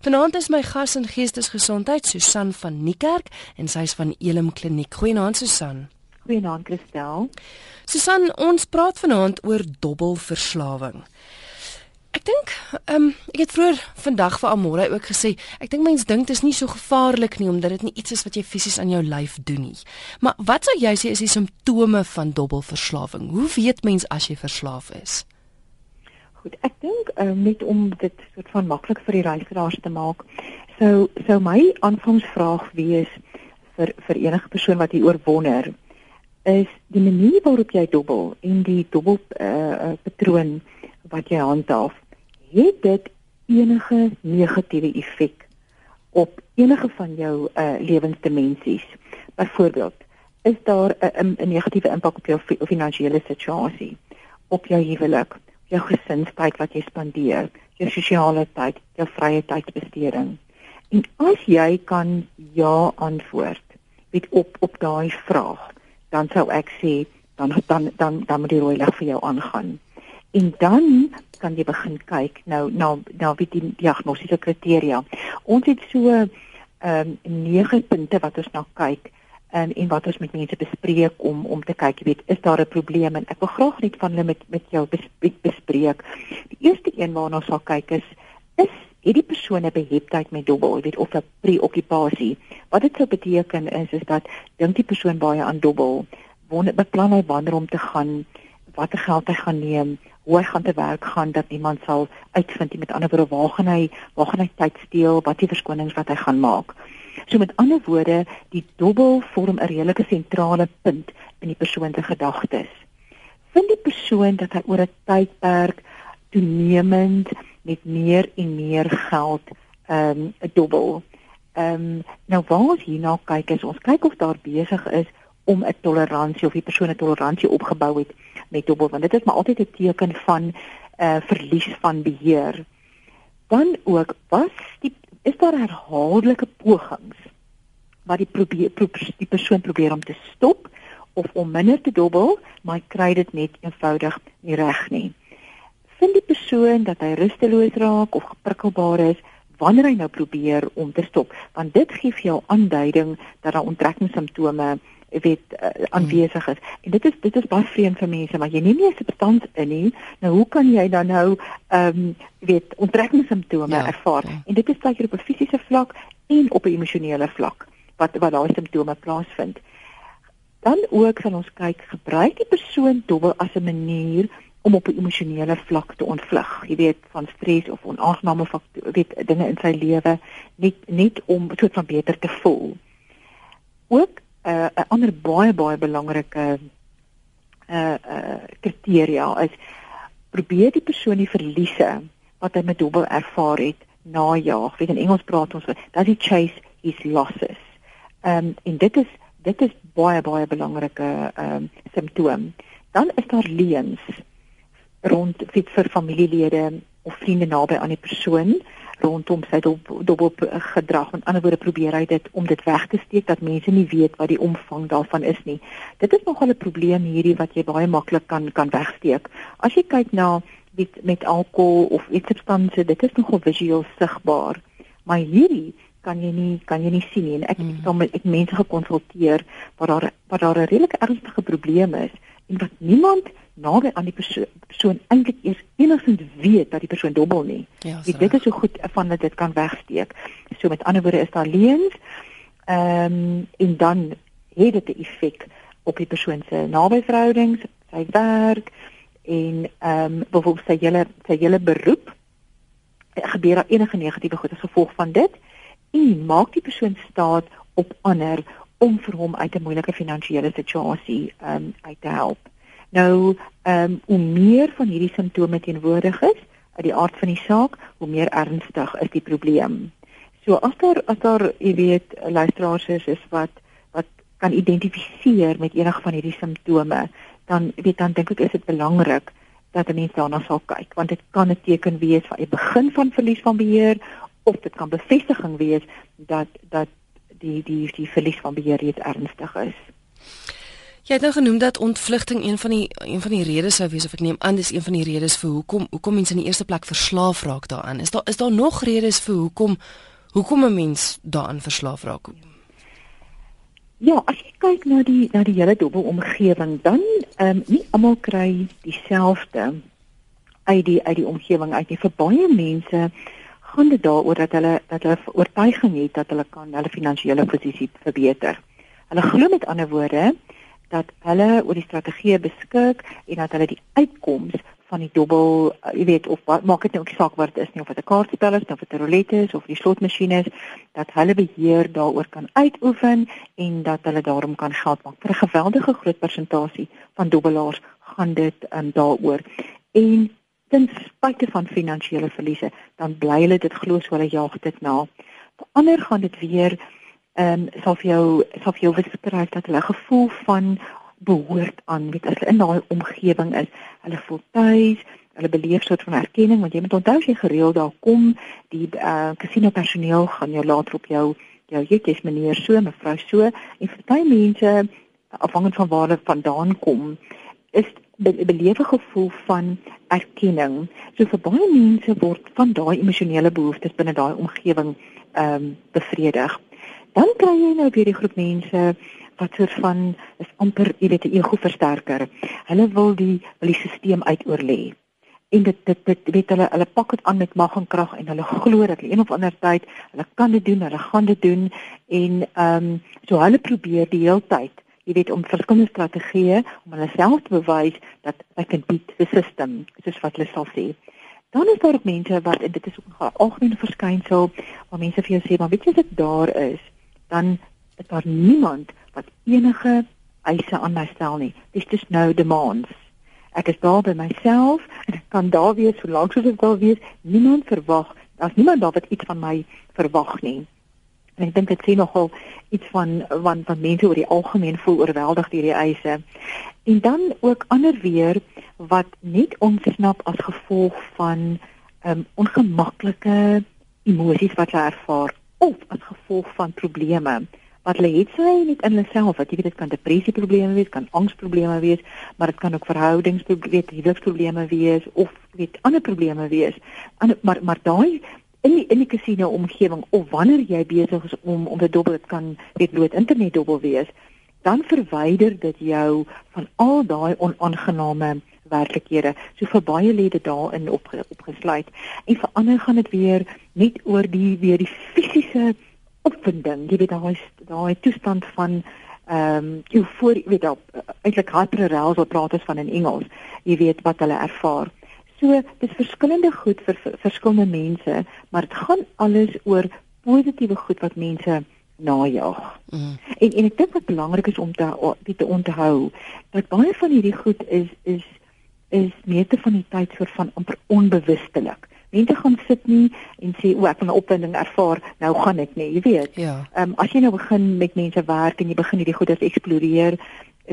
Vanaand is my gas in geestesgesondheid Susan van Niekerk en sy is van Elim Kliniek. Goeienaand Susan. Goeienaand Christel. Susan, ons praat vanaand oor dobbelverslawing. Ek dink, ehm um, ek het vroeër vandag vir Amore ook gesê, ek dink mense dink dit is nie so gevaarlik nie omdat dit nie iets is wat jy fisies aan jou lyf doen nie. Maar wat sou jy sê is die simptome van dobbelverslawing? Hoe weet mens as jy verslaaf is? Goed, ek dink uh, net om dit soort van maklik vir die luisteraars te maak. Sou sou my aanvangsvraag wees vir vir enige persoon wat hier oor wonder is die manier waarop jy dobbel en die dobbel uh, patroon wat jy handhaaf, het dit enige negatiewe effek op enige van jou uh, lewensdimensies? Byvoorbeeld, is daar 'n 'n negatiewe impak op jou finansiële situasie, op jou huwelik? Jou gesinstyd wat jy spandeer, jou sosiale tyd, jou vrye tydsbesteding. En as jy kan ja antwoord met op op daai vraag, dan sou ek sê dan dan dan dan moet die rooi lig vir jou aangaan. En dan kan jy begin kyk nou nou nou wie die diagnostiese kriteria. Ons het so ehm um, 9 punte wat ons na kyk en en wat ons met mense bespreek om om te kyk, jy weet, is daar 'n probleem en ek wil graag net van hulle met met jou bespreek. Die eerste een waarna ons sal kyk is is het die persoon 'n beheptheid met dobbel, jy weet, of 'n preokkupasie. Wat dit sou beteken is is dat dink die persoon baie aan dobbel, wonder beplan hy wanneer om te gaan, watter geld hy gaan neem, hoe hy gaan te werk gaan dat niemand sal uitvind met ander woorde waar gaan hy waar gaan hy tyd steel, wat die verskonings wat hy gaan maak. So met ander woorde, die dobbel vorm 'n redelike sentrale punt in die persoon se gedagtes. Vind die persoon dat hy oor 'n tydperk toenemend met meer en meer geld ehm um, 'n dobbel. Ehm um, nou waar ons hierna kyk is ons kyk of daar besig is om 'n toleransie of die persoon 'n toleransie opgebou het met dobbel want dit is maar altyd 'n teken van 'n uh, eh, verlies van beheer. Dan ook was die is daar herhaaldelike pogings wat die probeer die persoon probeer om te stop of om minder te dobbel, maar hy kry dit net eenvoudig nie reg nie. Vind die persoon dat hy rusteloos raak of geprikkelbaar is wanneer hy nou probeer om te stop, want dit gee vir jou aanduiding dat daar onttrekkingssimptome weet uh, aanwesig is. En dit is dit is baie vreemd vir mense, maar jy neem nie 'n substans in nie. Nou hoe kan jy dan nou ehm um, weet onttrekkingssimptome ja, ervaar? Ja. En dit is baie op 'n fisiese vlak en op 'n emosionele vlak wat wat daai simptome plaasvind. Dan ook sal ons kyk, gebruik die persoon dobbel as 'n manier om op 'n emosionele vlak te ontvlug, jy weet, van stres of onaangename faktore, weet dinge in sy lewe, net net om soort van beter te voel. Ook uh, 'n ander baie baie belangrike uh uh kriteria is probeer die persoon die verliese wat hy met dobbel ervaar het najaag. Weet in Engels praat ons dat hy chase his losses. Ehm um, en dit is dit is baie baie belangrike ehm um, simptoom. Dan is daar leuns rond vir familielede of vriende naby aan die persoon rondom sy dobbel gedrag. Met ander woorde probeer hy dit om dit weg te steek dat mense nie weet wat die omvang daarvan is nie. Dit is nogal 'n probleem hierdie wat jy baie maklik kan kan wegsteek. As jy kyk na met met alkohol of iets substansie, dit is nogal visueel sigbaar. Maar hierdie kan jy nie kan jy nie sien nie. En ek het dan met ek mense gekonsulteer waar daar waar daar 'n redelike ernstige probleem is en wat niemand naby aan die persoon, persoon eintlik eers enigstens weet dat die persoon dobbel nie. Ja, dit is so goed van dat dit kan wegsteek. So met ander woorde is daar leuns. Ehm um, en dan het dit 'n effek op die persoon se nabyverhoudings, sy werk en ehm um, byvoorbeeld sy hele sy hele beroep. Gebeur daar enige negatiewe goed as gevolg van dit? En maak die persoon staat op ander om vir hom uit 'n moeilike finansiële situasie um, uit te help. Nou, um, hoe meer van hierdie simptome teenwoordig is uit die aard van die saak, hoe meer ernstig is die probleem. So as daar as daar jy weet luisteraars is, is wat wat kan identifiseer met enige van hierdie simptome, dan weet dan dink ek is dit belangrik dat 'n mens daarna sal kyk want dit kan 'n teken wees van 'n begin van verlies van beheer of dit kan bevestiging wees dat dat die die die verlies van beheer reeds ernstig is. Jy het nou genoem dat ontvlugting een van die een van die redes sou wees of ek neem aan dis een van die redes vir hoekom hoekom mense in die eerste plek verslaaf raak daaraan. Is daar is daar nog redes vir hoekom hoekom 'n mens daaraan verslaaf raak? Ja, as jy kyk na die na die hele dobbelomgewing, dan ehm um, nie almal kry dieselfde uit die uit die omgewing uit nie. Vir baie mense gaan dit daaroor dat hulle dat hulle oortuiging het dat hulle kan hulle finansiële posisie verbeter. Hulle glo met ander woorde dat hulle oor die strategie beskik en dat hulle die uitkoms van die dobbel, uh, jy weet of wat maak dit nou ook saak wat dit is nie of dit 'n kaartspel is of 'n roulette is of die slotmasjien is dat hulle beheer daaroor kan uitoefen en dat hulle daarom kan geld maak. Vir 'n geweldige groot persentasie van dobbelaars gaan dit um, daaroor. En ten spyte van finansiële verliese, dan bly hulle dit glo so hulle jaag dit na. Vir ander gaan dit weer ehm um, sal vir jou sal vir jou beskryf dat hulle gevoel van behoort aan weet as hulle in daai omgewing is hulle voel tuis hulle beleef soort van erkenning want jy moet onthou jy gereeld daar kom die uh, casino personeel gaan jou later op jou jou jy's meneer so mevrou so en vir baie mense afhangend van waar hulle vandaan kom is be beleef 'n gevoel van erkenning so vir baie mense word van daai emosionele behoeftes binne daai omgewing ehm um, bevredig dan kry jy nou weer die groep mense wat soort van is amper jy weet 'n ego versterker. Hulle wil die wil die stelsel uitoorlê. En dit dit dit weet hulle hulle pak dit aan met mag en krag en hulle glo dat een of ander tyd hulle kan dit doen, hulle gaan dit doen en ehm um, so hulle probeer die hele tyd jy weet om verskillende strategieë om hulle self te bewys dat they can beat the system. Is wat hulle sal sê. Dan is daar ook mense wat en dit is ook 'n algemene verskynsel waar mense vir jou sê, maar weet jy as dit daar is, dan is daar niemand wat enige eise aan my stel nie. Dis just no demands. Ek is daar by myself en ek kan daar wees solank soos ek wil wees. Niemand verwag, daar's niemand daar wat iets van my verwag nie. En ek dink dit sê nogal iets van van van mense oor die algemeen voel oorweldig deur die eise. En dan ook ander weer wat net ontsnap as gevolg van um ongemaklike emosies wat hulle ervaar of as gevolg van probleme wat hulle het sy net in hulle self wat jy weet dit kan depressie probleme wees, kan angsprobleme wees, maar dit kan ook verhoudingsprobleme, huweliksprobleme wees of weet ander probleme wees. Ander, maar maar daai in die in die casino omgewing of wanneer jy besig is om om te dobbel, dit kan weet bloot internet dobbel wees, dan verwyder dit jou van al daai onaangename werklikhede. So vir baie lede daarin op opgesluit. En vir ander gaan dit weer net oor die weer die fisiese opwinding. Jy weet daai daai toestand van ehm um, euforie, weet op eintlik hyperarousal praat ons van in Engels. Jy weet wat hulle ervaar. So dis verskillende goed vir, vir verskillende mense, maar dit gaan alles oor positiewe goed wat mense najag. Mm. En en ek dink wat belangrik is om te te onthou dat baie van hierdie goed is is is meeste van die tyd soort van amper onbewustelik. Mense gaan sit nie en sê o, ek het 'n opwinding ervaar, nou gaan ek nie, jy weet. Ja. Ehm um, as jy nou begin met mense werk en jy begin hierdie goeie eksploreer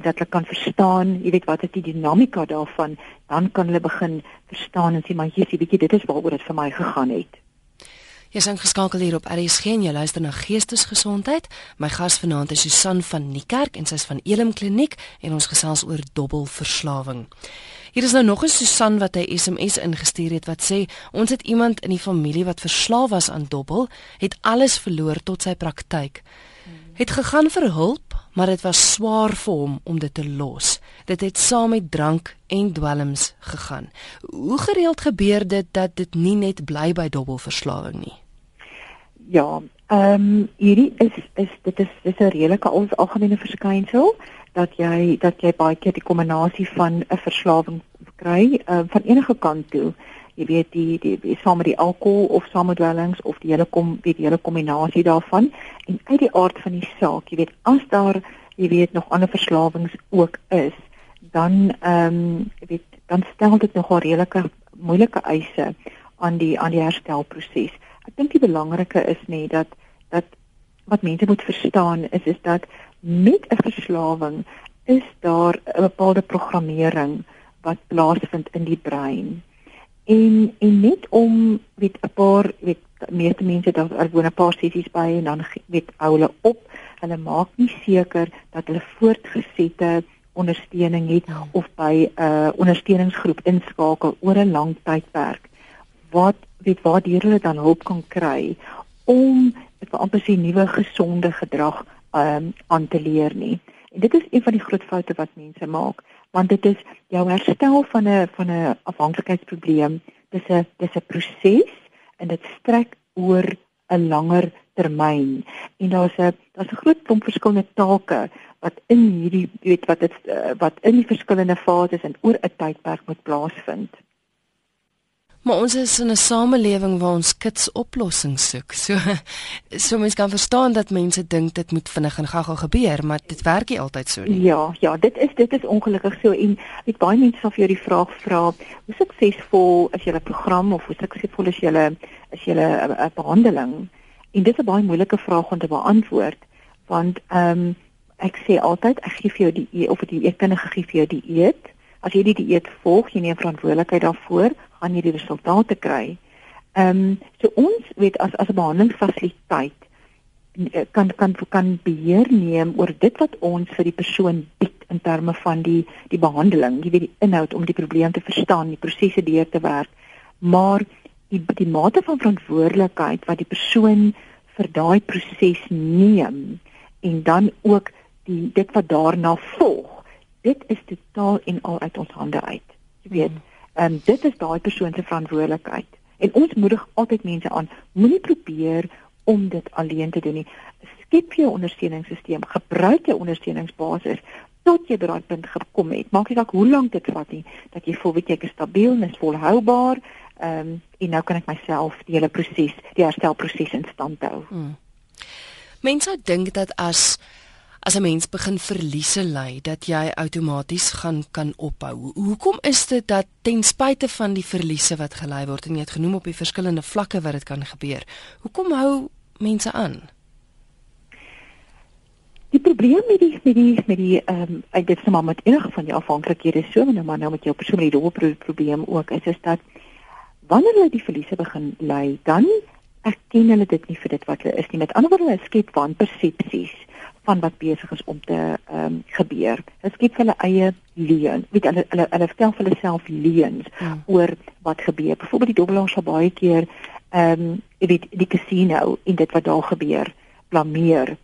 dat hulle kan verstaan, jy weet wat is die dinamika daarvan, dan kan hulle begin verstaan en sê maar hier, jy weet jy, dit is waaroor dit vir my gegaan het. Jy is ingeskakel hier op RSG en jy luister na Geestesgesondheid. My gas vanaand is Susan van Niekerk en sy is van Elim Kliniek en ons gesels oor dobbelverslawing. Hier is nou nog 'n Susan wat 'n SMS ingestuur het wat sê ons het iemand in die familie wat verslaaf was aan dobbel, het alles verloor tot sy praktyk. Het gegaan vir hulp, maar dit was swaar vir hom om dit te los. Dit het saam met drank en dwelms gegaan. Hoe gereeld gebeur dit dat dit nie net bly by dobbelverslawing nie? Ja, ehm um, hierdie is is dit is dis 'n redelike algemene verskynsel dat jy dat jy baie keer die kombinasie van 'n verslawing kry uh, van enige kant toe. Jy weet die die, die saam met die alkohol of saam met dwelms of die hele kom weet die hele kombinasie daarvan en uit die aard van die saak, jy weet as daar jy weet nog ander verslawings ook is, dan ehm um, jy weet dan stel dit nogal redelike moeilike eise aan die aan die herstelproses. Ek dink die belangrike is net dat dat wat mense moet verstaan is is dat met 'n verslawing is daar 'n bepaalde programmering wat plaasvind in die brein. En en net om weet 'n paar weet meeste mense daar er woon 'n paar sessies by en dan weet hou hulle op. Hulle maak nie seker dat hulle voortgesette ondersteuning het ja. of by 'n uh, ondersteuningsgroep inskakel oor 'n lang tydperk wat weet waar die hulle dan hulp kan kry om vir amper sy nuwe gesonde gedrag um, aan te leer nie. Dit is een van die groot foute wat mense maak want dit is jou herstel van 'n van 'n afhanklikheidsprobleem dis 'n dis 'n proses en dit strek oor 'n langer termyn en daar's 'n daar's 'n groot klomp verskillende take wat in hierdie weet wat dit eh, wat in die verskillende fases en oor 'n tydperk moet plaasvind. Maar ons is in 'n samelewing waar ons kits oplossings soek. So so mens kan verstaan dat mense dink dit moet vinnig en gou-gou gebeur, maar dit werk nie altyd so nie. Ja, ja, dit is dit is ongelukkig so en weet baie mense sal vir jou die vraag vra, hoe suksesvol is julle program of hoe suksesvol is julle is julle 'n behandeling? En dit is 'n baie moeilike vraag om te beantwoord want ehm um, ek sê altyd ek gee vir jou die e of die eetkundige gee vir jou die eet as jy die dieet volg, jy neem verantwoordelikheid daarvoor, gaan jy die resultate kry. Ehm um, so ons weet as as 'n behandelingsfasiliteit eh, kan kan kan beheer neem oor dit wat ons vir die persoon bied in terme van die die behandeling, jy weet die inhoud om die probleem te verstaan, die prosesse deur te werk. Maar die die mate van verantwoordelikheid wat die persoon vir daai proses neem en dan ook die dit wat daarna volg dit is totaal en al uit ons hande uit. Jy weet, mm. ehm um, dit is daai persoon se verantwoordelikheid. En ons moedig altyd mense aan, moenie probeer om dit alleen te doen nie. Skep jou ondersteuningssisteem, gebruik jou ondersteuningsbasis tot jy by daai punt gekom het. Maak nie saak hoe lank dit vat nie, dat jy voel weet jy is stabiel en is volhoubaar. Ehm um, en nou kan ek myself die hele proses, die herstelproses in stand hou. Hmm. Mense dink dat as as 'n mens begin verliese ly dat jy outomaties gaan kan ophou. Hoekom is dit dat ten spyte van die verliese wat gelei word en jy het genoem op die verskillende vlakke wat dit kan gebeur. Hoekom hou mense aan? Die probleem met die met die met die ehm um, ek dit sê maar met enige van die afhanklikhede so en maar nou met jou persoonlike doel probleem ook is is dat wanneer hulle die verliese begin ly, dan erken hulle dit nie vir dit wat hulle is nie. Met ander woorde, hulle skep wanpersepsies van wat besig is om te ehm um, gebeur. Hulle skep hulle eie leuen. Weet hulle hulle hulle vertel vir hulle self leuns hmm. oor wat gebeur. Byvoorbeeld die dobbelaar sal baie keer ehm um, weet die casino en dit wat daar gebeur blameer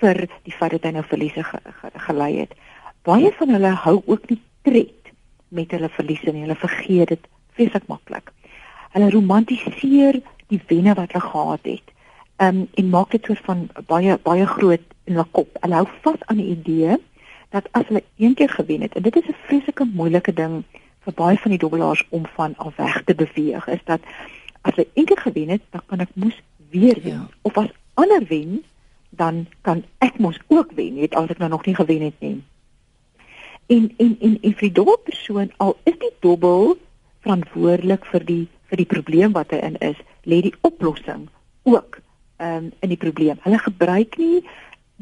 vir die feit dat hy nou verliese ge, ge, gelei het. Baie van hulle hou ook nie tred met hulle verliese nie. Hulle vergeet dit vreeslik maklik. Hulle romantiseer die wenne wat hulle gehad het. Ehm um, en maak dit soort van baie baie groot in hulle kop. Hulle hou vas aan die idee dat as hulle een keer gewen het, en dit is 'n vreeslike moeilike ding vir baie van die dobbelaars om van af weg te beweeg, is dat as hulle een keer gewen het, dan kan ek mos weer wen. Ja. Of as ander wen, dan kan ek mos ook wen, weet as ek nou nog nie gewen het nie. En en en en vir die dobbelpersoon al is die dobbel verantwoordelik vir die vir die probleem wat hy in is, lê die oplossing ook um, in die probleem. Hulle gebruik nie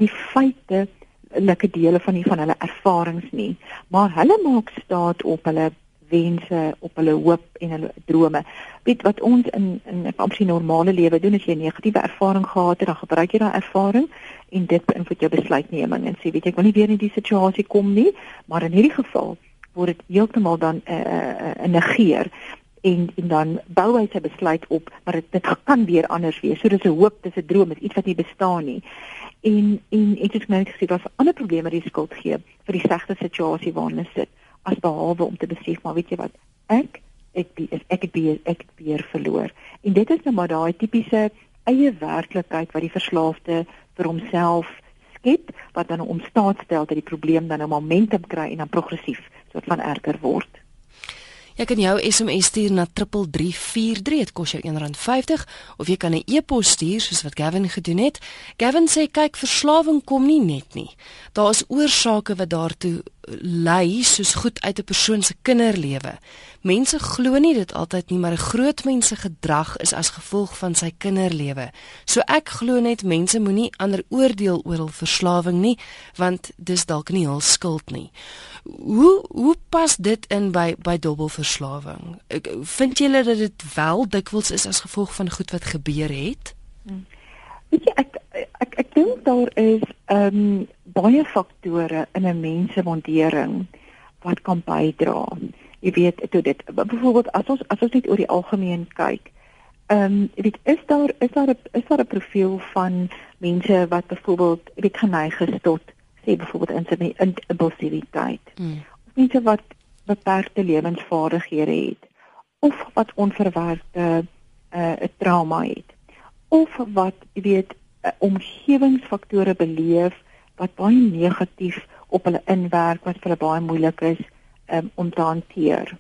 die feite lekker dele van die van hulle ervarings nie, maar hulle maak staat op hulle wense, op hulle hoop en hulle drome. Weet wat ons in in 'n absolute normale lewe doen as jy 'n negatiewe ervaring gehad het, dan gebruik jy daai ervaring en dit beïnvloed jou besluitneming en sê weet jy ek wil nie weer in die situasie kom nie, maar in hierdie geval word dit heeltemal dan 'n uh, uh, uh, negeer en en dan bou hy sy besluit op maar dit dit kan weer anders wees. So dis 'n hoop, dis 'n droom, dis iets wat nie bestaan nie. En en ek het net gesê daar's ander probleme wat die skuld gee vir die slegte situasie waarin hulle sit as behalwe om te besef maar weet jy wat? Ek ek is ek het weer ek het weer verloor. En dit is nou maar daai tipiese eie werklikheid wat die verslaafde vir homself skep wat dan om staat stel dat die probleem dan 'n momentum kry en dan progressief soort van erger word Jy kan jou SMS stuur na 3343, dit kos jou R1.50 of jy kan 'n e-pos stuur soos wat Gavin gedoen het. Gavin sê kyk, verslawing kom nie net nie. Daar is oorsake wat daartoe lei soos goed uit 'n persoon se kinderlewe. Mense glo nie dit altyd nie, maar 'n groot mens se gedrag is as gevolg van sy kinderlewe. So ek glo net mense moenie ander oordeel oor hul verslawing nie, want dis dalk nie hul skuld nie. Hoe hoe pas dit in by by dubbelverslawing? Vind julle dat dit wel dikwels is as gevolg van goed wat gebeur het? Hmm. Weet jy ek ek ek dink daar is ehm um, baie faktore in 'n mens se waardering wat kan bydra. Jy weet, toe dit byvoorbeeld as ons as ons net oor die algemeen kyk, ehm um, weet is daar is daar 'n is daar 'n profiel van mense wat byvoorbeeld weet geneig is tot sê byvoorbeeld in in impulsiwiteit. Mm. Of mense wat beperkte lewensvaardighede het of wat onverwerkte 'n uh, trauma het of wat jy weet uh, omgewingsfaktore beleef wat baie negatief op hulle inwerk wat vir hulle baie moeilik is um, om te hanteer.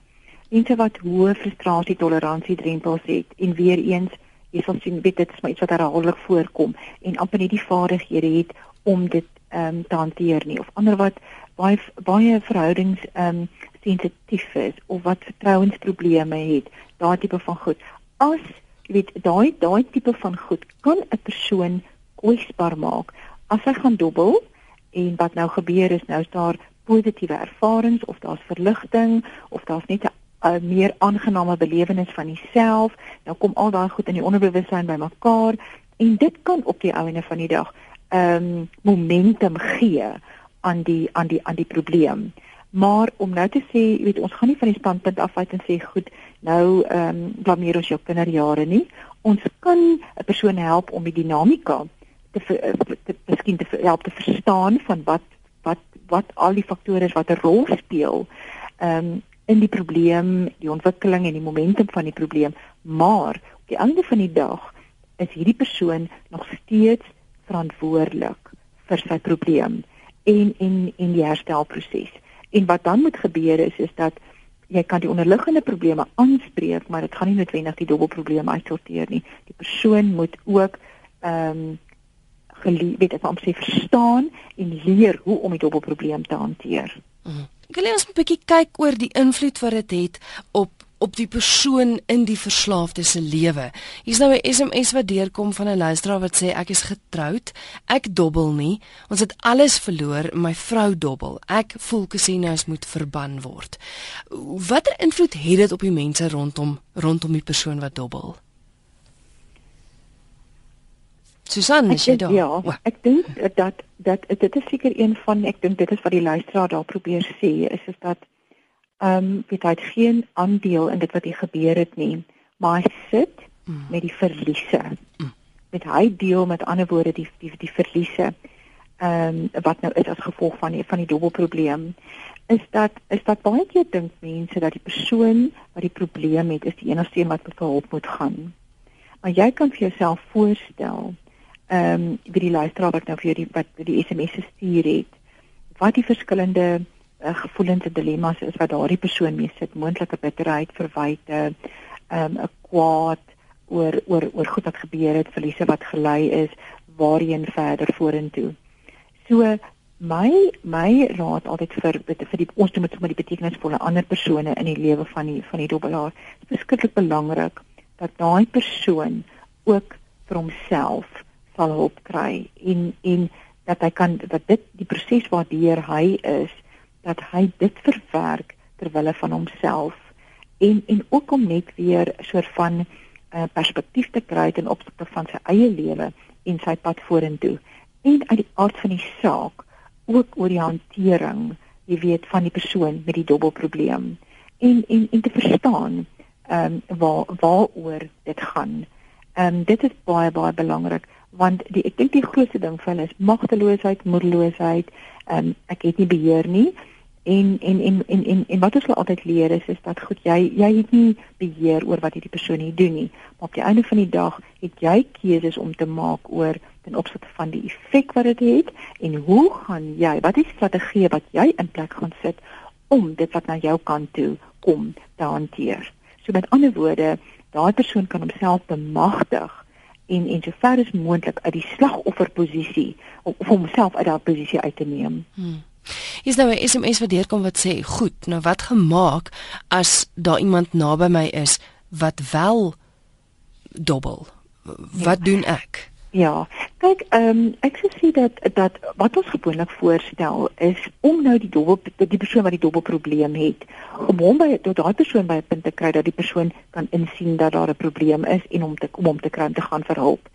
Mense wat hoë frustrasie toleransie drempels het en weer eens jy sal sien weet dit is maar iets wat herhaaldelik voorkom en amper nie die vaardighede het om dit ehm um, te hanteer nie of ander wat baie baie verhoudings ehm um, sensitief is of wat vertrouensprobleme het, daai tipe van goed. As jy weet daai daai tipe van goed kan 'n persoon kwesbaar maak as hy gaan dobbel en wat nou gebeur is nou is daar positiewe ervarings of daar's verligting of daar's net 'n 'n meer aangename belewenis van jouself. Nou kom al daai goed in die onderbewussyn bymekaar en dit kan op die einde van die dag um, momentum gee aan die aan die aan die probleem. Maar om nou te sê, jy weet, ons gaan nie van die standpunt af uit en sê goed, nou ehm um, blameer ons jou kinderjare nie. Ons kan 'n persoon help om die dinamika te te, te miskien te help te verstaan van wat wat wat al die faktore is wat 'n rol speel. Ehm um, in die probleem, die ontwikkeling en die momentum van die probleem, maar op die einde van die dag is hierdie persoon nog steeds verantwoordelik vir sy probleem en en en die herstelproses. En wat dan moet gebeur is is dat jy kan die onderliggende probleme aanspreek, maar dit gaan nie noodwendig die dubbelprobleme uitsorteer nie. Die persoon moet ook ehm um, geleer weet ek om sê verstaan en leer hoe om die dubbelprobleem te hanteer. Mhm. Ek wil net 'n bietjie kyk oor die invloed wat dit het op op die persoon in die verslaafde se lewe. Hier's nou 'n SMS wat deurkom van 'n luisteraar wat sê ek is getroud, ek dobbel nie, ons het alles verloor, my vrou dobbel. Ek voel casinos moet verban word. Watter invloed het dit op die mense rondom rondom die persoon wat dobbel? Susan, is jy daar? Ja, oh. ek dink dat dat dit is seker een van ek dink dit is wat die luisteraar daar probeer sê is is dat ehm um, weet hy het geen aandeel in dit wat hier gebeur het nie, maar hy sit mm. met die verliese. Mm. Met hy deel met ander woorde die die die verliese. Ehm um, wat nou is as gevolg van die van die dubbelprobleem is dat is dat baie keer dink mense dat die persoon wat die probleem het is die enigste een wat met hulp moet gaan. Maar jy kan vir jouself voorstel ehm um, wie die luisteraar wat nou vir jou die wat die SMS gestuur het wat die verskillende uh, gevoelens en dilemma's is wat daardie persoon mee sit, moontlike bitterheid, verwyte, ehm, 'n um, kwaad oor oor oor goed wat gebeur het, verliese wat gelei is, waarheen verder vorentoe. So my my raad altyd vir vir die ons moet met die betekenisvolle ander persone in die lewe van die van die dobbelaar. Dit is verskriklik belangrik dat daai persoon ook vir homself sal hulp kry en en dat hy kan dat dit die proses waardeur hy is dat hy dit verwerk ter wille van homself en en ook om net weer 'n soort van 'n uh, perspektief te kry ten opsigte van sy eie lewe en sy pad vorentoe en uit die aard van die saak ook oor die hantering jy weet van die persoon met die dubbelprobleem en en en te verstaan ehm um, waar waaroor dit gaan. Ehm um, dit is baie baie belangrik want die ek dink die grootste ding van hulle is magteloosheid, moedeloosheid. Ehm um, ek het nie beheer nie. En en en en en, en wat ons wil altyd leer is is dat goed jy jy het nie beheer oor wat hierdie persoon hier doen nie. Maar op die einde van die dag het jy keuses om te maak oor ten opsigte van die effek wat dit het, het en hoe gaan jy wat is strategie wat jy in plek gaan sit om dit wat na jou kant toe kom te hanteer? So met ander woorde daai persoon kan homself bemagtig en en so ver as moontlik uit die slagofferposisie om homself uit daardie posisie uit te neem hmm. Hier's nou 'n SMS wat deurkom wat sê: "Goed, nou wat gemaak as daar iemand naby my is wat wel dobbel? Wat ja. doen ek?" Ja, kyk, ehm um, ek sou sê dat dat wat ons gewoonlik voorstel is om nou die dobbel die persoon wat die dobbelprobleem het, om hom by tot daai persoon by 'n punt te kry dat die persoon kan insien dat daar 'n probleem is en om te om hom te om te gaan vir hulp.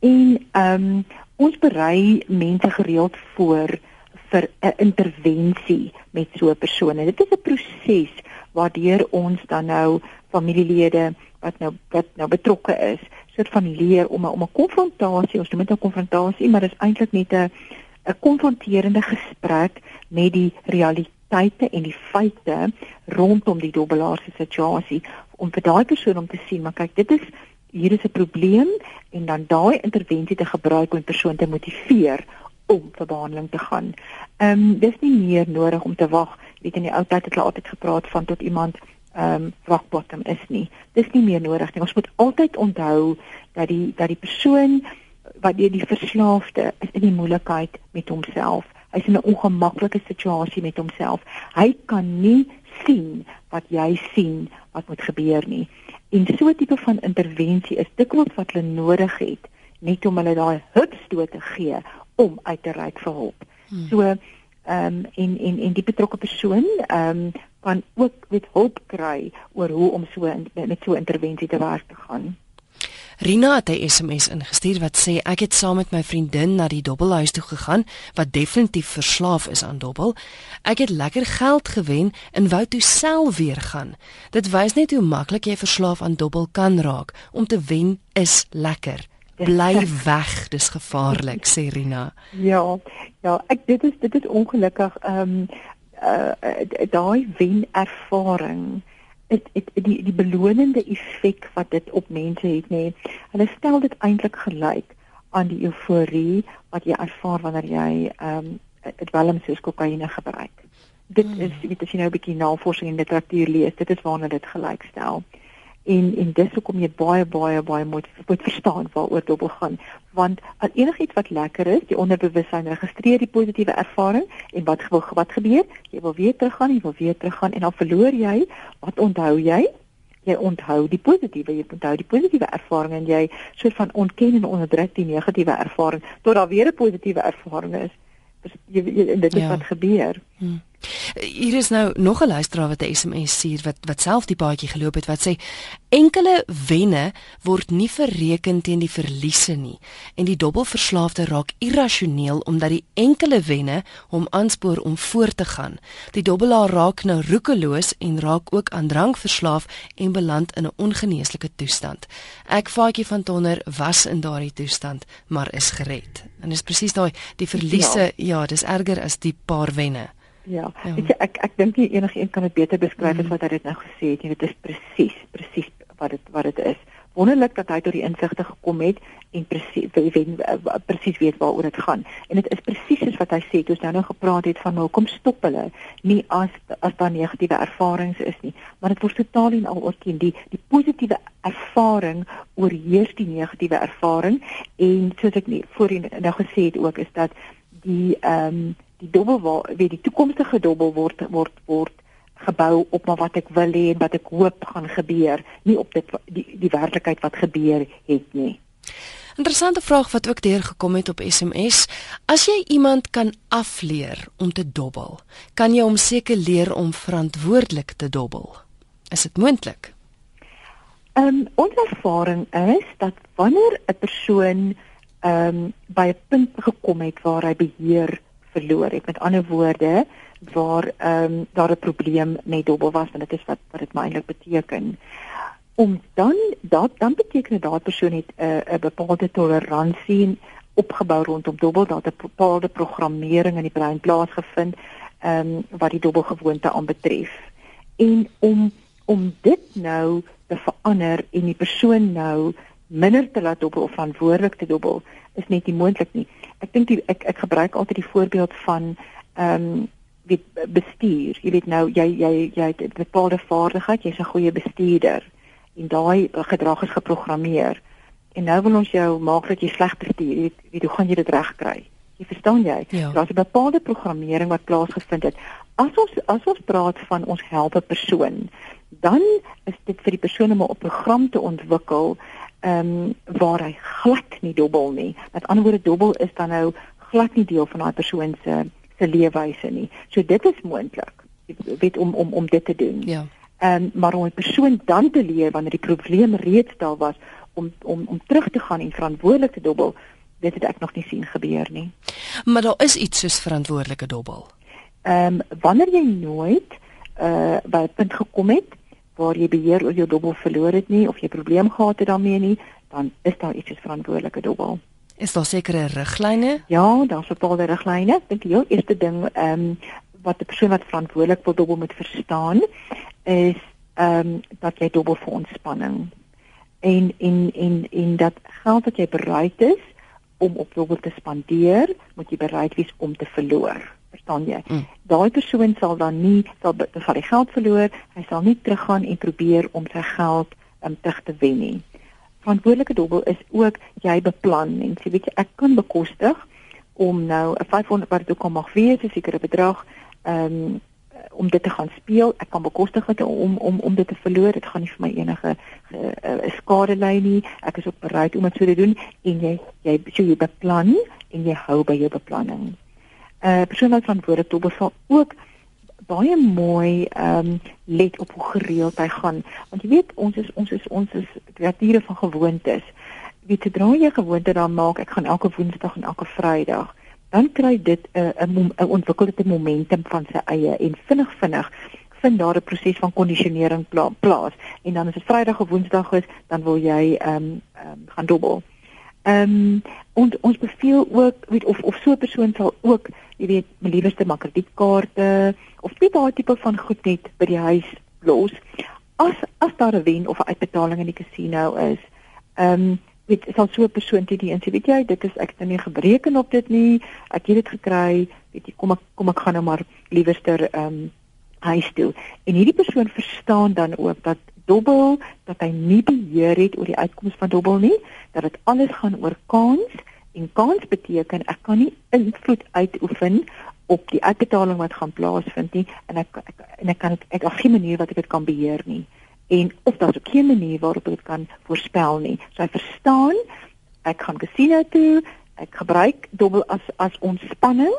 En ehm um, ons berei mense gereeld voor vir 'n intervensie met so 'n persoon. En dit is 'n proses waardeur ons dan nou familielede wat nou wat nou betrokke is, soort van leer om 'n om 'n konfrontasie, ons noem dit 'n konfrontasie, maar dit is eintlik net 'n 'n konfronterende gesprek met die realiteite en die feite rondom die dobbelaar se situasie om vir daai persoon om te sien, maar kyk, dit is hier is 'n probleem en dan daai intervensie te gebruik om 'n persoon te motiveer om vir behandeling te gaan. Ehm um, dis nie meer nodig om te wag. Weet in die ou tyd het hulle altyd gepraat van tot iemand ehm um, rock bottom is nie. Dis nie meer nodig nie. Ons moet altyd onthou dat die dat die persoon wat deur die verslaafde is in die moeilikheid met homself. Hy's in 'n ongemaklike situasie met homself. Hy kan nie sien wat jy sien wat moet gebeur nie. En so 'n tipe van intervensie is dikwels wat hulle nodig het net om hulle daai hupstoot te gee om uit te reik vir hulp. Hmm. So ehm um, en en en die betrokke persoon ehm um, kan ook met hulp kry oor hoe om so in, met so 'n intervensie te werk te gaan. Rina het 'n SMS ingestuur wat sê ek het saam met my vriendin na die dobbelhuis toe gegaan wat definitief verslaaf is aan dobbel. Ek het lekker geld gewen en wou toe self weer gaan. Dit wys net hoe maklik jy verslaaf aan dobbel kan raak. Om te wen is lekker. Bly weg, dis gevaarlik, sê Rina. Ja. Ja, ek dit is dit is ongelukkig ehm um, uh daai wen ervaring dit dit die die belonende effek wat dit op mense het nê. Nee, hulle stel dit eintlik gelyk aan die euforie wat jy ervaar wanneer jy ehm um, dwelm soos kokaine gebruik. Dit hmm. is weet as jy nou 'n bietjie navorsing en literatuur lees, dit is waarna dit gelykstel en en dis hoekom jy baie baie baie moet moet verstaan waaroor dobbel gaan want al enigiets wat lekker is die onderbewussyn registreer die positiewe ervaring en wat wat gebeur jy wil weer teruggaan jy wil weer teruggaan en dan verloor jy wat onthou jy jy onthou die positiewe jy onthou die positiewe ervaring en jy soort van ontken en onderdruk die negatiewe ervaring tot daar weer 'n positiewe ervaring is jy, jy, dit is ja. wat gebeur hmm. Hier is nou nog 'n luisteraar wat 'n SMS stuur wat wat self die paadjie geloop het wat sê enkele wenne word nie verreken teen die verliese nie en die dobbelverslaafde raak irrasioneel omdat die enkele wenne hom aanspoor om voort te gaan. Die dobbelaar raak nou roekeloos en raak ook aan drank verslaaf en beland in 'n ongeneeslike toestand. Ek vaatjie van Tonner was in daardie toestand maar is gered. En dis presies daai die verliese ja. ja, dis erger as die paar wenne. Ja, ja. Weet jy, ek ek dink nie enige een kan dit beter beskryf as mm. wat hy dit nou gesê het nie. Dit is presies, presies wat dit wat dit is. Wonderlik dat hy tot die insigte gekom het en presies weet presies weet waaroor dit gaan. En dit is presies soos wat hy sê, toe ons nou nou gepraat het van hoekom stop hulle nie as as daar negatiewe ervarings is nie, maar dit word totaal en al oorteen die die positiewe ervaring oorheers die negatiewe ervaring en soos ek nie voorheen nou gesê het ook is dat die ehm um, die dobbel weet die toekomstige dobbel word word word gebou op maar wat ek wil hê en wat ek hoop gaan gebeur, nie op dit die die werklikheid wat gebeur het nie. Interessante vraag wat ook deur gekom het op SMS. As jy iemand kan afleer om te dobbel, kan jy hom seker leer om verantwoordelik te dobbel. Is dit moontlik? Ehm um, ons ervaring is dat wanneer 'n persoon ehm um, by 'n punt gekom het waar hy beheer verloor het. Met ander woorde, waar ehm um, daar 'n probleem met dobbel was en dit is wat wat dit eintlik beteken. Om dan dat dan beteken dat persoon het 'n uh, 'n bepaalde toleransie opgebou rondom dobbel, dat 'n bepaalde programmering in die brein plaasgevind ehm um, wat die dobbelgewoonte aanbetref. En om om dit nou te verander en die persoon nou minder te laat dobbel of verantwoordelik te dobbel is net nie moontlik nie ek dink ek ek gebruik altyd die voorbeeld van ehm um, weet bestuur. Jy weet nou jy jy jy het 'n bepaalde vaardigheid, jy's 'n goeie bestuurder en daai gedrag is geprogrammeer. En nou wil ons jou maak dat jy sleg bestuur. Jy weet hoe gaan jy dit regkry? Jy verstaan jy? Ja. Daar's 'n bepaalde programmering wat plaasgevind het. As ons as ons praat van ons help 'n persoon, dan is dit vir die persoon om 'n program te ontwikkel ehm um, waar hy glad nie dobbel nie. Met ander woorde dobbel is dan nou glad nie deel van daai persoon se se leefwyse nie. So dit is moontlik. Jy weet om om om dit te doen. Ja. Ehm um, maar om 'n persoon dan te leer wanneer die probleem reeds daar was om om om terug te gaan en verantwoordelik te dobbel, dit het ek nog nie sien gebeur nie. Maar daar is iets soos verantwoordelike dobbel. Ehm um, wanneer jy nooit uh by 'n punt gekom het waar jy beheer oor jou dobbel verloor het nie of jy probleem gehad het daarmee nie, dan is daar iets verantwoordelike dobbel. Is daar sekere riglyne? Ja, daar's bepaalde riglyne. Ek dink die heel eerste ding ehm um, wat 'n persoon wat verantwoordelik vir dobbel moet verstaan is ehm um, dat jy dobbel vir ontspanning en en en en dat geld wat jy bereid is om op dobbel te spandeer, moet jy bereid wees om te verloor. Verstaan jy? Mm. Daai persoon sal dan nie sal sal die geld verloor, hy sal nie teruggaan en probeer om sy geld um, terug te wen nie. Verantwoordelike dobbel is ook jy beplan en sê weet jy ek kan bekostig om nou 'n 500 wat ook mag wees, 'n sekere bedrag, ehm um, om dit te gaan speel. Ek kan bekostig dit om om om dit te verloor. Dit gaan nie vir my enige uh, skade lei nie. Ek is ook bereid om dit so te doen en jy jy so jy beplan en jy hou by jou beplanning. Uh, Persoon wat verantwoordelik tot beval ook baie mooi ehm um, let op hoe gereeld hy gaan. Want jy weet ons is ons is ons is kreatiere van gewoontes. Wie te dra jy gewoonte dan maak ek gaan elke woensdag en elke vrydag dan kry dit 'n uh, 'n ontwikkelde momentum van sy eie en vinnig vinnig vind daar 'n proses van kondisionering pla plaas en dan as dit Vrydag of Woensdag is, dan wil jy ehm um, um, gaan dobbel. Ehm um, ons ons beveel ook weet of of so 'n persoon sal ook, jy weet, liewerste maak kredietkaarte of net daai tipe van goed net by die huis los. As as daar 'n wen of 'n uitbetaling in die casino is, ehm um, weet sal so 'n persoon dit die sê weet jy dit is ek het nie gebreken op dit nie ek het dit gekry weet jy kom ek kom ek gaan nou maar liewerster ehm um, huis toe en hierdie persoon verstaan dan ook dat dobbel dat hy nie beheer het oor die uitkomste van dobbel nie dat dit alles gaan oor kans en kans beteken ek kan nie invloed uitoefen op die uitbetaling wat gaan plaasvind nie en ek, ek en ek kan ek op geen manier wat ek dit kan beheer nie en of daar ook geen manier waarop ek dit kan voorspel nie. So hy verstaan ek gaan casino toe, ek gebruik dobbel as as ontspanning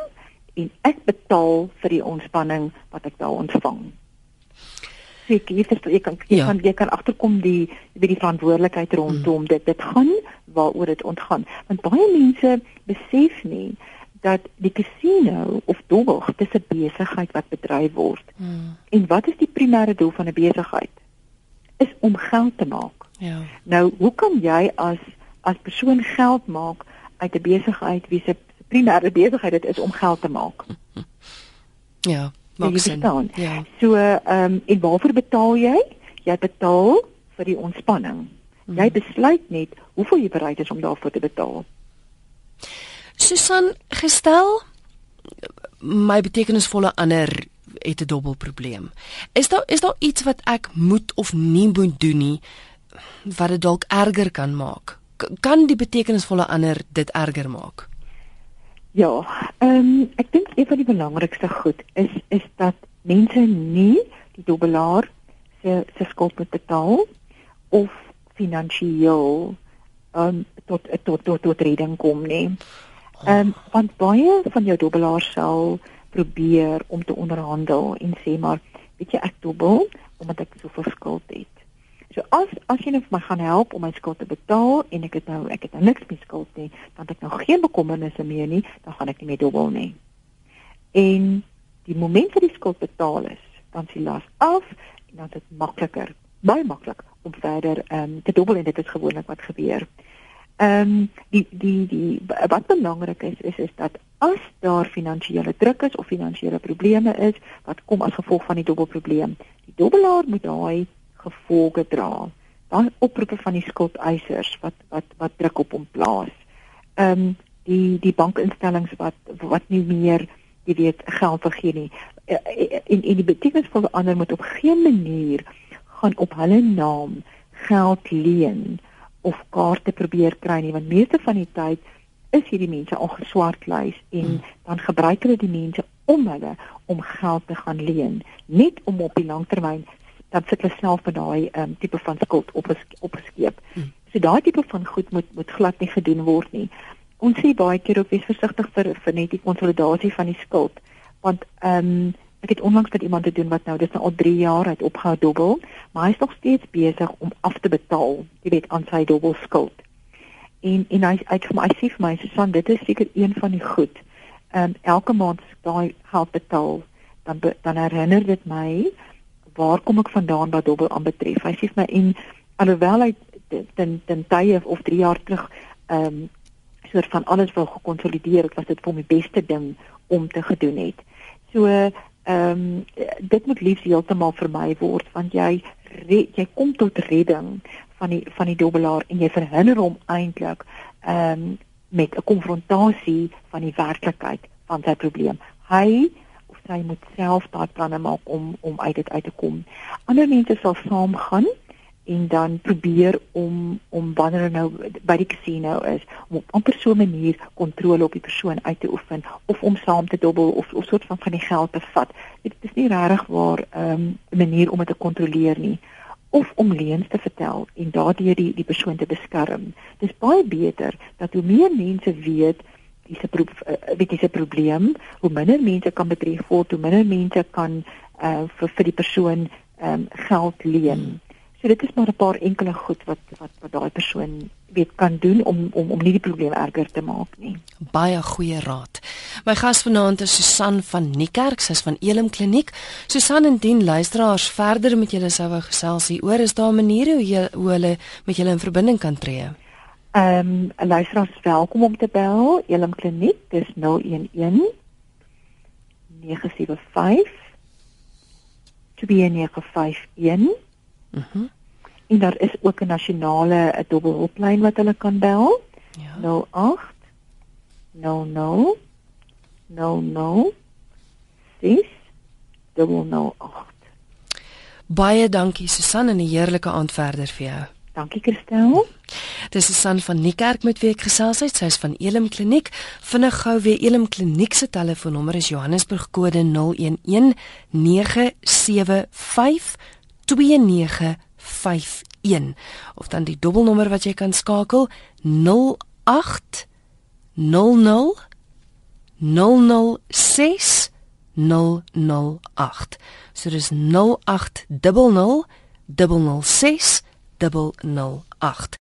en ek betaal vir die ontspanning wat ek daar ontvang. Sê jy verstaan jy kan jy ja. kan jy kan agterkom die wie die verantwoordelikheid rondom mm. dit dit gaan waaroor dit ontgaan. Want baie mense besef nie dat die casino of dobbel dis 'n besigheid wat bedryf word. Mm. En wat is die primêre doel van 'n besigheid? is om geld te maak. Ja. Nou, hoe kan jy as as persoon geld maak uit 'n besigheid wie se primêre besigheid dit is om geld te maak? Ja, maak sin. Ja. So, ehm um, en waarvoor betaal jy? Jy betaal vir die ontspanning. Hmm. Jy besluit net hoeveel jy bereid is om daarvoor te betaal. Susan, gestel my betekenisvolle ander het 'n dubbel probleem. Is daar is daar iets wat ek moet of nie moet doen nie wat dit dalk erger kan maak? K kan die betekenisvolle ander dit erger maak? Ja, ehm um, ek dink een van die belangrikste goed is is dat mense nie die dubbelaar se se skuld moet betaal of finansiëel ehm um, tot tot tot tot reding kom nie. Ehm um, want baie van jou dubbelaars sal probeer om te onderhandel en sê maar weet jy ek dubbel omdat ek soveel skuld het. So as as jy net my gaan help om my skuld te betaal en ek het nou ek het nou niks meer skuld nie, dan het ek nou geen bekommernisse meer nie, dan gaan ek nie meer dubbel nie. En die oomblik dat die skuld betaal is, dan s'ie las af en dan is dit makliker, baie maklik om verder ehm um, te dubbel en dit is gewoonlik wat gebeur. Ehm um, die die die wat belangrik is is is dat as daar finansiële druk is of finansiële probleme is wat kom as gevolg van die dubbelprobleem, die dubbelaar moet daai gevolge dra. Dan oproepe van die skuldeisers wat wat wat druk op hom plaas. Ehm um, die die bankinstellings wat wat nie meer jy weet geld vergee nie. En eh, eh, en die betekenis vir ander moet op geen manier gaan op hulle naam geld leen of kaarte probeer kry nie want meeste van die tyd is hierdie mense al geswartlys en hmm. dan gebruik hulle die mense om hulle om geld te gaan leen net om op die langtermyn dan sit hulle self met daai um, tipe van skuld op opgeskeep. Hmm. So daai tipe van goed moet moet glad nie gedoen word nie. Ons sê baie keer ook wees versigtig vir vir net die konsolidasie van die skuld want ehm um, Ek het onlangs met iemand te doen wat nou dis nou al 3 jaar uit opgehou dobbel, maar hy is nog steeds besig om af te betaal, jy weet, aan sy dobbelskuld. En en hy uit vir my sê vir my Susan, dit is seker een van die goed. Ehm um, elke maand as ek daai geld betaal, dan dan herinner dit my waar kom ek vandaan wat dobbel aanbetref. Hy sê vir my en alhoewel hy ten ten tye of 3 jaar terug ehm um, soort van alles wou gekonsolideer het, was dit vir die beste ding om te gedoen het. So ehm um, dit moet liefs heeltemal vermy word want jy red, jy kom tot redding van die van die dobbelaar en jy verhinder hom eintlik ehm um, met 'n konfrontasie van die werklikheid van sy probleem. Hy sy moet self daai planne maak om om uit dit uit te kom. Ander mense sal saamgaan en dan probeer om om wanneer nou by die casino is om op 'n persoon manier kontrole op die persoon uit te oefen of om saam te dobbel of of soort van van die geld te vat. Dit is nie regtig waar 'n um, manier om dit te kontroleer nie of om leuns te vertel en daardeur die die persoon te beskerm. Dis baie beter dat hoe meer mense weet dis 'n eh, weet dis 'n probleem, hoe minder mense kan betref word, hoe minder mense kan uh, vir vir die persoon um, geld leen. So dit is maar 'n paar enkele goed wat wat wat daai persoon weet kan doen om om om nie die probleem erger te maak nie. Baie goeie raad. My gas vanaand is Susan van Niekerk, sy's van Elim Kliniek. Susan en dien luisteraars verder met julle sou wou gesels hier oor is daar maniere hoe jy hoe hulle met julle in verbinding kan tree? Ehm um, luisteraars welkom om te bel Elim Kliniek dis 011 975 2951 Mhm. Mm en daar is ook 'n nasionale dubbelhulplyn wat hulle kan bel. Ja. 08 00 00 6 008. Baie dankie Susan en 'n heerlike aand verder vir jou. Dankie Christel. Dis Susan van Niekerk met wie ek gesels het. Sy is van Elim Kliniek. Vinnig gou weer Elim Kliniek se telefoonnommer is Johannesburg kode 011 975 2951 of dan die dubbelnommer wat jy kan skakel 08 00 006 008 so dis 0800 006 008